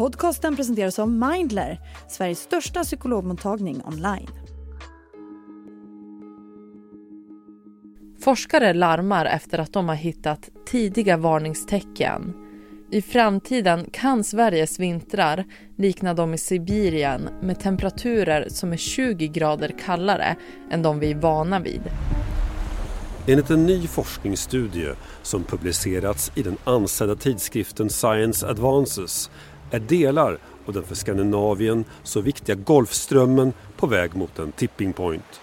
Podcasten presenteras av Mindler, Sveriges största psykologmottagning online. Forskare larmar efter att de har hittat tidiga varningstecken. I framtiden kan Sveriges vintrar likna de i Sibirien med temperaturer som är 20 grader kallare än de vi är vana vid. Enligt en ny forskningsstudie som publicerats i den ansedda tidskriften Science Advances är delar av den för Skandinavien så viktiga Golfströmmen på väg mot en tipping point.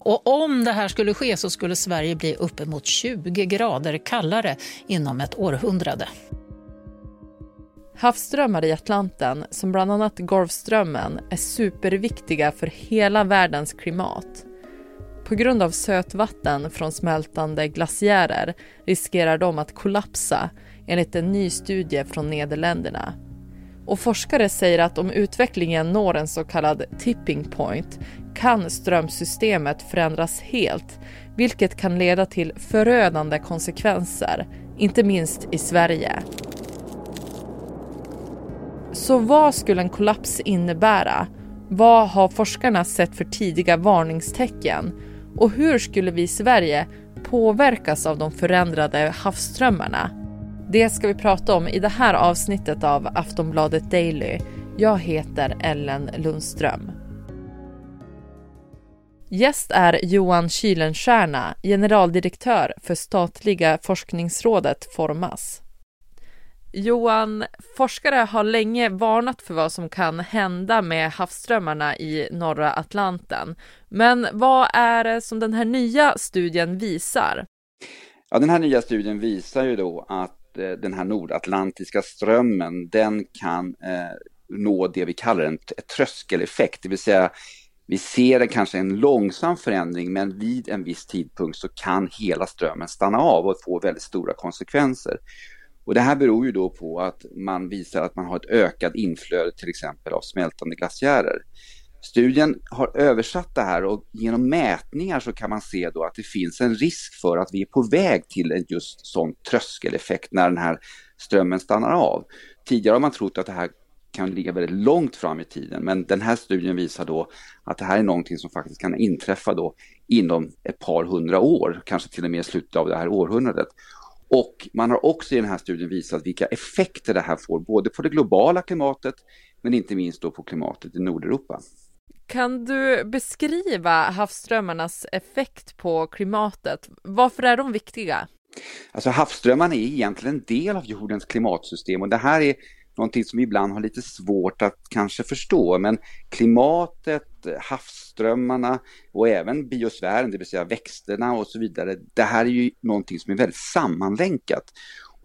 Och om det här skulle ske så skulle Sverige bli uppemot 20 grader kallare inom ett århundrade. Havsströmmar i Atlanten, som bland annat Golfströmmen, är superviktiga för hela världens klimat. På grund av sötvatten från smältande glaciärer riskerar de att kollapsa enligt en ny studie från Nederländerna. Och forskare säger att om utvecklingen når en så kallad tipping point kan strömsystemet förändras helt, vilket kan leda till förödande konsekvenser, inte minst i Sverige. Så vad skulle en kollaps innebära? Vad har forskarna sett för tidiga varningstecken? Och hur skulle vi i Sverige påverkas av de förändrade havsströmmarna? Det ska vi prata om i det här avsnittet av Aftonbladet Daily. Jag heter Ellen Lundström. Gäst är Johan Kylenstierna, generaldirektör för statliga forskningsrådet Formas. Johan, forskare har länge varnat för vad som kan hända med havsströmmarna i norra Atlanten. Men vad är det som den här nya studien visar? Ja, den här nya studien visar ju då att Eh, den här nordatlantiska strömmen, den kan eh, nå det vi kallar en tröskeleffekt, det vill säga vi ser kanske en långsam förändring men vid en viss tidpunkt så kan hela strömmen stanna av och få väldigt stora konsekvenser. Och det här beror ju då på att man visar att man har ett ökat inflöde till exempel av smältande glaciärer. Studien har översatt det här och genom mätningar så kan man se då att det finns en risk för att vi är på väg till en just sån tröskeleffekt när den här strömmen stannar av. Tidigare har man trott att det här kan ligga väldigt långt fram i tiden men den här studien visar då att det här är någonting som faktiskt kan inträffa då inom ett par hundra år, kanske till och med i slutet av det här århundradet. Och man har också i den här studien visat vilka effekter det här får, både på det globala klimatet men inte minst då på klimatet i Nordeuropa. Kan du beskriva havsströmmarnas effekt på klimatet? Varför är de viktiga? Alltså havsströmmarna är egentligen en del av jordens klimatsystem och det här är någonting som vi ibland har lite svårt att kanske förstå. Men klimatet, havsströmmarna och även biosfären, det vill säga växterna och så vidare. Det här är ju någonting som är väldigt sammanlänkat.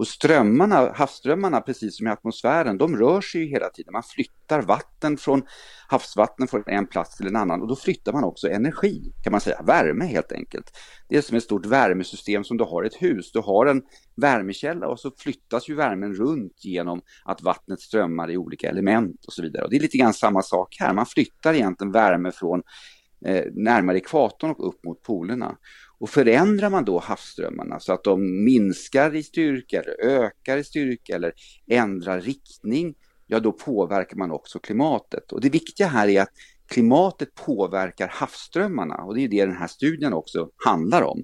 Och strömmarna, havsströmmarna, precis som i atmosfären, de rör sig ju hela tiden. Man flyttar vatten från havsvatten från en plats till en annan och då flyttar man också energi, kan man säga, värme helt enkelt. Det är som ett stort värmesystem som du har i ett hus. Du har en värmekälla och så flyttas ju värmen runt genom att vattnet strömmar i olika element och så vidare. Och det är lite grann samma sak här, man flyttar egentligen värme från eh, närmare ekvatorn och upp mot polerna. Och förändrar man då havsströmmarna så att de minskar i styrka eller ökar i styrka eller ändrar riktning, ja då påverkar man också klimatet. Och det viktiga här är att klimatet påverkar havsströmmarna och det är det den här studien också handlar om.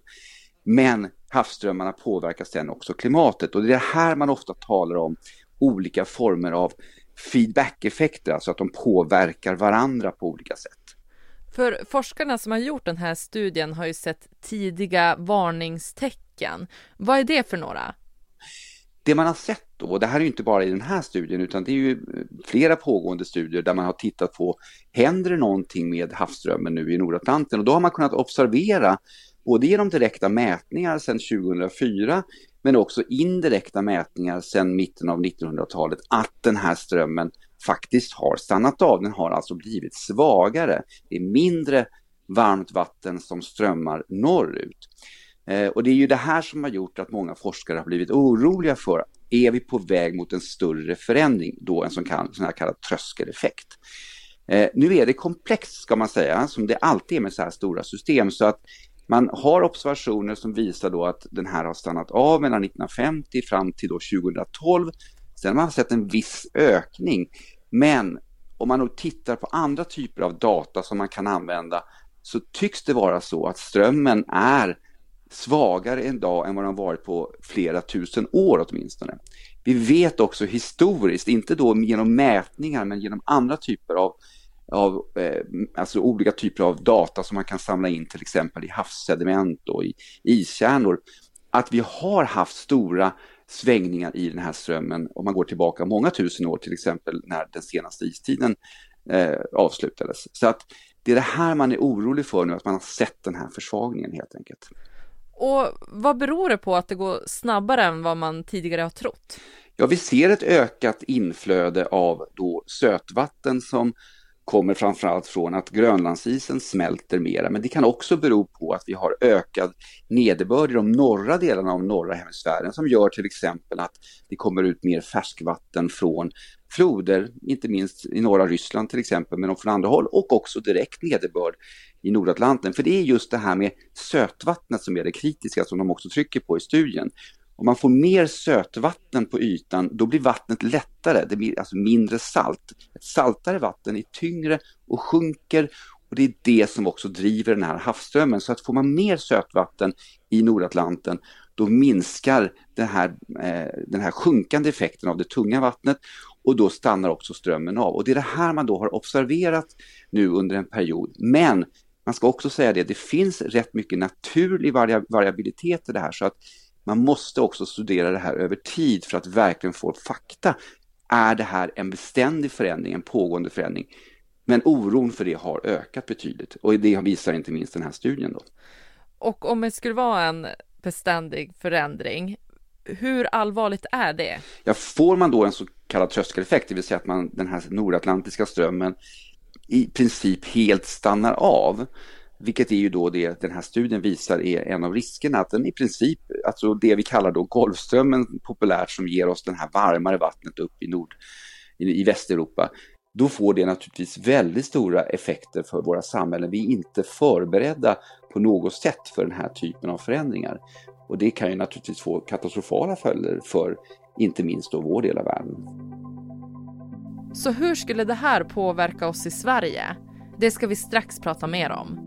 Men havsströmmarna påverkar sedan också klimatet och det är här man ofta talar om olika former av feedback-effekter, alltså att de påverkar varandra på olika sätt. För forskarna som har gjort den här studien har ju sett tidiga varningstecken. Vad är det för några? Det man har sett då, och det här är ju inte bara i den här studien utan det är ju eh, flera pågående studier där man har tittat på, händer det någonting med havsströmmen nu i Nordatlanten? Och då har man kunnat observera, både genom direkta mätningar sedan 2004 men också indirekta mätningar sedan mitten av 1900-talet, att den här strömmen faktiskt har stannat av. Den har alltså blivit svagare. Det är mindre varmt vatten som strömmar norrut. Eh, och det är ju det här som har gjort att många forskare har blivit oroliga för, är vi på väg mot en större förändring, då en sån, kan, sån här kallad tröskeleffekt. Eh, nu är det komplext ska man säga, som det alltid är med så här stora system, så att man har observationer som visar då att den här har stannat av mellan 1950 fram till då 2012 Sen har man sett en viss ökning. Men om man nog tittar på andra typer av data som man kan använda så tycks det vara så att strömmen är svagare en dag än vad den varit på flera tusen år åtminstone. Vi vet också historiskt, inte då genom mätningar men genom andra typer av, av eh, alltså olika typer av data som man kan samla in till exempel i havssediment och i iskärnor, att vi har haft stora svängningar i den här strömmen om man går tillbaka många tusen år till exempel när den senaste istiden eh, avslutades. Så att det är det här man är orolig för nu, att man har sett den här försvagningen helt enkelt. Och vad beror det på att det går snabbare än vad man tidigare har trott? Ja, vi ser ett ökat inflöde av då sötvatten som kommer framförallt från att Grönlandsisen smälter mera, men det kan också bero på att vi har ökad nederbörd i de norra delarna av norra hemisfären som gör till exempel att det kommer ut mer färskvatten från floder, inte minst i norra Ryssland till exempel, men från andra håll och också direkt nederbörd i Nordatlanten. För det är just det här med sötvattnet som är det kritiska som de också trycker på i studien. Om man får mer sötvatten på ytan, då blir vattnet lättare, det blir alltså mindre salt. Ett saltare vatten är tyngre och sjunker och det är det som också driver den här havsströmmen. Så att får man mer sötvatten i Nordatlanten, då minskar den här, eh, den här sjunkande effekten av det tunga vattnet och då stannar också strömmen av. Och det är det här man då har observerat nu under en period. Men man ska också säga det, det finns rätt mycket naturlig variabilitet i det här så att man måste också studera det här över tid för att verkligen få fakta. Är det här en beständig förändring, en pågående förändring? Men oron för det har ökat betydligt och det visar inte minst den här studien. Då. Och om det skulle vara en beständig förändring, hur allvarligt är det? Ja, får man då en så kallad tröskeleffekt, det vill säga att man, den här nordatlantiska strömmen i princip helt stannar av, vilket är ju då det den här studien visar är en av riskerna, att den i princip, alltså det vi kallar då Golfströmmen populärt som ger oss den här varmare vattnet upp i nord, i, i Västeuropa, då får det naturligtvis väldigt stora effekter för våra samhällen. Vi är inte förberedda på något sätt för den här typen av förändringar. Och det kan ju naturligtvis få katastrofala följder för inte minst då vår del av världen. Så hur skulle det här påverka oss i Sverige? Det ska vi strax prata mer om.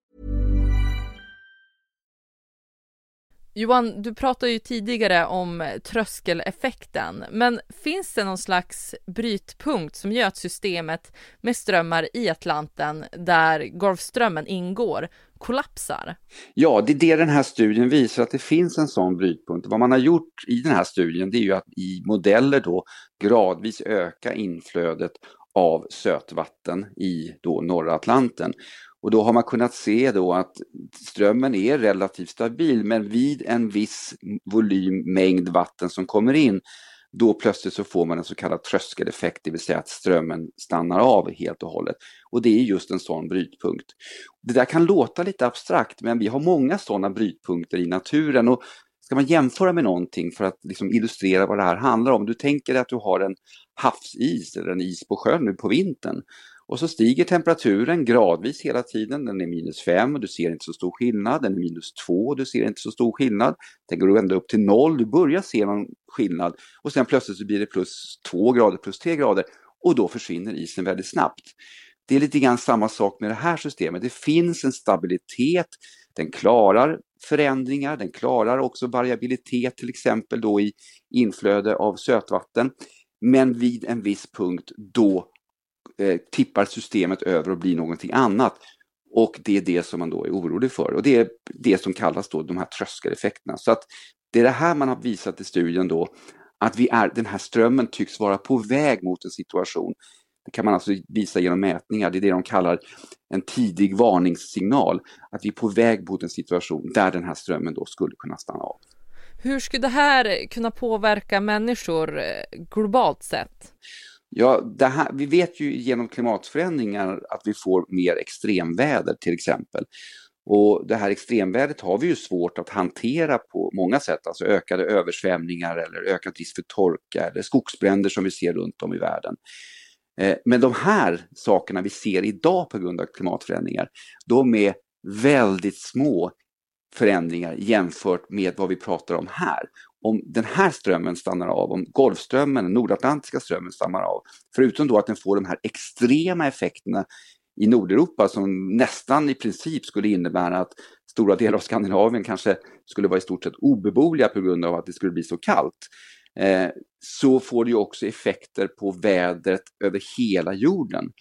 Johan, du pratade ju tidigare om tröskeleffekten, men finns det någon slags brytpunkt som gör att systemet med strömmar i Atlanten, där Golfströmmen ingår, kollapsar? Ja, det är det den här studien visar, att det finns en sån brytpunkt. Vad man har gjort i den här studien, det är ju att i modeller då gradvis öka inflödet av sötvatten i då norra Atlanten. Och då har man kunnat se då att strömmen är relativt stabil men vid en viss volym, mängd vatten som kommer in då plötsligt så får man en så kallad tröskeleffekt, det vill säga att strömmen stannar av helt och hållet. Och det är just en sån brytpunkt. Det där kan låta lite abstrakt men vi har många sådana brytpunkter i naturen och ska man jämföra med någonting för att liksom illustrera vad det här handlar om. Du tänker dig att du har en havsis eller en is på sjön nu på vintern och så stiger temperaturen gradvis hela tiden. Den är minus 5 och du ser inte så stor skillnad. Den är minus 2 och du ser inte så stor skillnad. Den går ända upp till 0. Du börjar se någon skillnad och sen plötsligt så blir det plus 2 grader, plus 3 grader och då försvinner isen väldigt snabbt. Det är lite grann samma sak med det här systemet. Det finns en stabilitet. Den klarar förändringar, den klarar också variabilitet till exempel då i inflöde av sötvatten. Men vid en viss punkt då eh, tippar systemet över och blir någonting annat. Och det är det som man då är orolig för och det är det som kallas då de här tröskeleffekterna. Så att det är det här man har visat i studien då, att vi är, den här strömmen tycks vara på väg mot en situation Det kan man alltså visa genom mätningar. Det är det de kallar en tidig varningssignal. Att vi är på väg mot en situation där den här strömmen då skulle kunna stanna av. Hur skulle det här kunna påverka människor eh, globalt sett? Ja, här, vi vet ju genom klimatförändringar att vi får mer extremväder till exempel. Och det här extremvädret har vi ju svårt att hantera på många sätt, alltså ökade översvämningar eller ökad risk för torka eller skogsbränder som vi ser runt om i världen. Eh, men de här sakerna vi ser idag på grund av klimatförändringar, de är väldigt små förändringar jämfört med vad vi pratar om här. Om den här strömmen stannar av, om Golfströmmen, den nordatlantiska strömmen stannar av, förutom då att den får de här extrema effekterna i Nordeuropa som nästan i princip skulle innebära att stora delar av Skandinavien kanske skulle vara i stort sett obeboeliga på grund av att det skulle bli så kallt. Eh, så får det ju också effekter på vädret över hela jorden.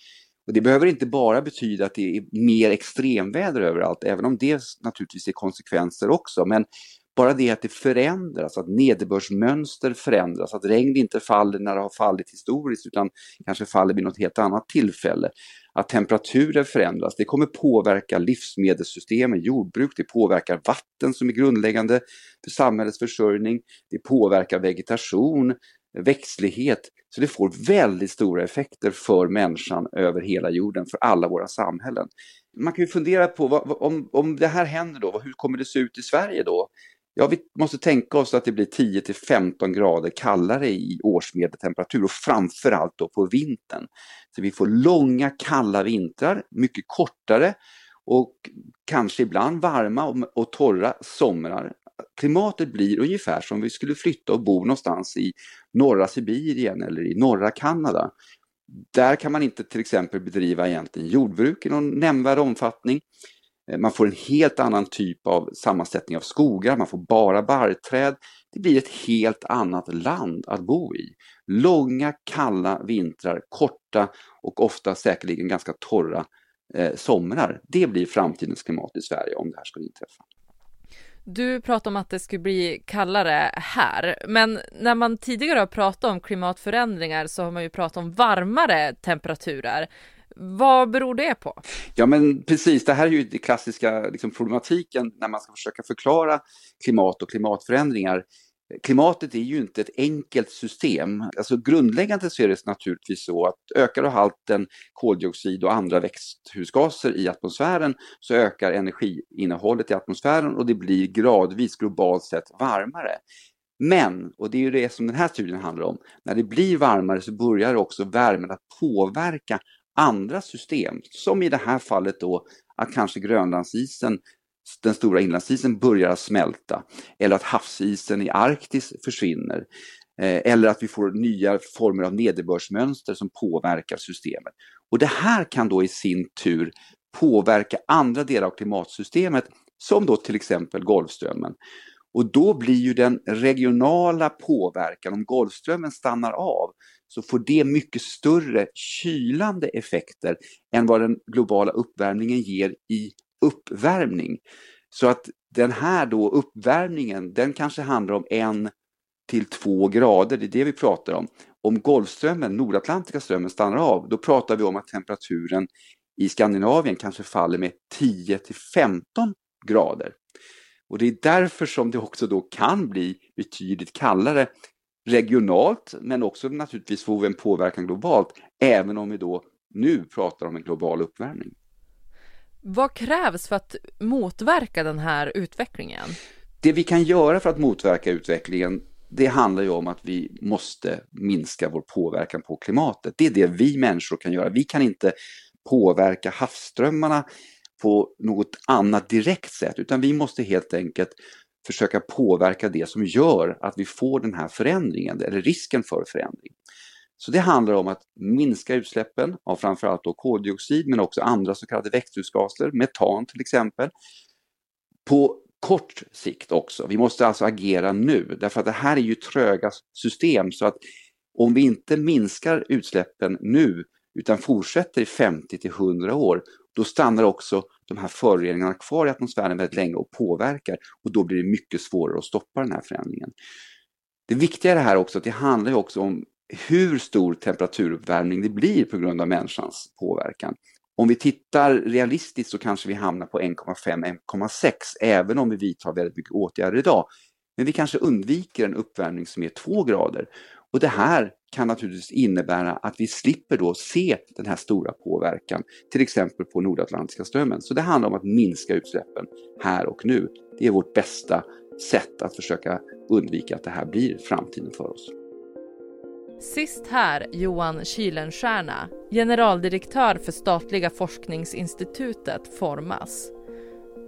Och det behöver inte bara betyda att det är mer extremväder överallt, även om det naturligtvis är konsekvenser också. Men bara det att det förändras, att nederbördsmönster förändras, att regn inte faller när det har fallit historiskt utan kanske faller vid något helt annat tillfälle. Att temperaturer förändras, det kommer påverka livsmedelssystemen, jordbruk, det påverkar vatten som är grundläggande för samhällets försörjning, det påverkar vegetation, växtlighet. Så det får väldigt stora effekter för människan över hela jorden, för alla våra samhällen. Man kan ju fundera på vad, om, om det här händer då, hur kommer det se ut i Sverige då? Ja, vi måste tänka oss att det blir 10 till 15 grader kallare i årsmedeltemperatur och framförallt då på vintern. Så vi får långa kalla vintrar, mycket kortare och kanske ibland varma och, och torra somrar. Klimatet blir ungefär som vi skulle flytta och bo någonstans i norra Sibirien eller i norra Kanada. Där kan man inte till exempel bedriva egentligen jordbruk i någon nämnvärd omfattning. Eh, man får en helt annan typ av sammansättning av skogar, man får bara barrträd. Det blir ett helt annat land att bo i. Långa kalla vintrar, korta och ofta säkerligen ganska torra eh, somrar. Det blir framtidens klimat i Sverige om det här skulle inträffa. Du pratade om att det skulle bli kallare här, men när man tidigare har pratat om klimatförändringar så har man ju pratat om varmare temperaturer. Vad beror det på? Ja men precis, det här är ju den klassiska liksom, problematiken när man ska försöka förklara klimat och klimatförändringar. Klimatet är ju inte ett enkelt system. Alltså grundläggande så är det naturligtvis så att ökar du halten koldioxid och andra växthusgaser i atmosfären så ökar energiinnehållet i atmosfären och det blir gradvis globalt sett varmare. Men, och det är ju det som den här studien handlar om, när det blir varmare så börjar också värmen att påverka andra system, som i det här fallet då att kanske Grönlandsisen, den stora inlandsisen, börjar smälta eller att havsisen i Arktis försvinner eh, eller att vi får nya former av nederbördsmönster som påverkar systemet. Och det här kan då i sin tur påverka andra delar av klimatsystemet som då till exempel Golfströmmen. Och då blir ju den regionala påverkan, om Golfströmmen stannar av, så får det mycket större kylande effekter än vad den globala uppvärmningen ger i uppvärmning. Så att den här då uppvärmningen, den kanske handlar om en till två grader, det är det vi pratar om. Om Golfströmmen, Nordatlantiska strömmen, stannar av, då pratar vi om att temperaturen i Skandinavien kanske faller med 10 till 15 grader. Och det är därför som det också då kan bli betydligt kallare regionalt men också naturligtvis får vi en påverkan globalt även om vi då nu pratar om en global uppvärmning. Vad krävs för att motverka den här utvecklingen? Det vi kan göra för att motverka utvecklingen det handlar ju om att vi måste minska vår påverkan på klimatet. Det är det vi människor kan göra. Vi kan inte påverka havsströmmarna på något annat direkt sätt utan vi måste helt enkelt försöka påverka det som gör att vi får den här förändringen eller risken för förändring. Så det handlar om att minska utsläppen av framförallt då koldioxid men också andra så kallade växthusgaser, metan till exempel. På kort sikt också. Vi måste alltså agera nu därför att det här är ju tröga system så att om vi inte minskar utsläppen nu utan fortsätter i 50 till 100 år, då stannar också de här föroreningarna kvar i atmosfären väldigt länge och påverkar och då blir det mycket svårare att stoppa den här förändringen. Det viktiga är det här också att det handlar ju också om hur stor temperaturuppvärmning det blir på grund av människans påverkan. Om vi tittar realistiskt så kanske vi hamnar på 1,5-1,6 även om vi vidtar väldigt mycket åtgärder idag. Men vi kanske undviker en uppvärmning som är 2 grader. Och det här kan naturligtvis innebära att vi slipper då se den här stora påverkan, till exempel på Nordatlantiska strömmen. Så det handlar om att minska utsläppen här och nu. Det är vårt bästa sätt att försöka undvika att det här blir framtiden för oss. Sist här Johan Kylenstierna, generaldirektör för statliga forskningsinstitutet Formas.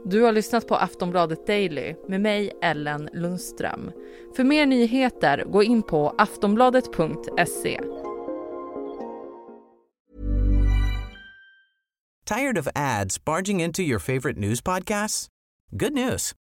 Du har lyssnat på Aftonbladet Daily med mig Ellen Lundström. För mer nyheter gå in på aftonbladet.se. Tired of ads barging into your favorite news podcasts? Good news.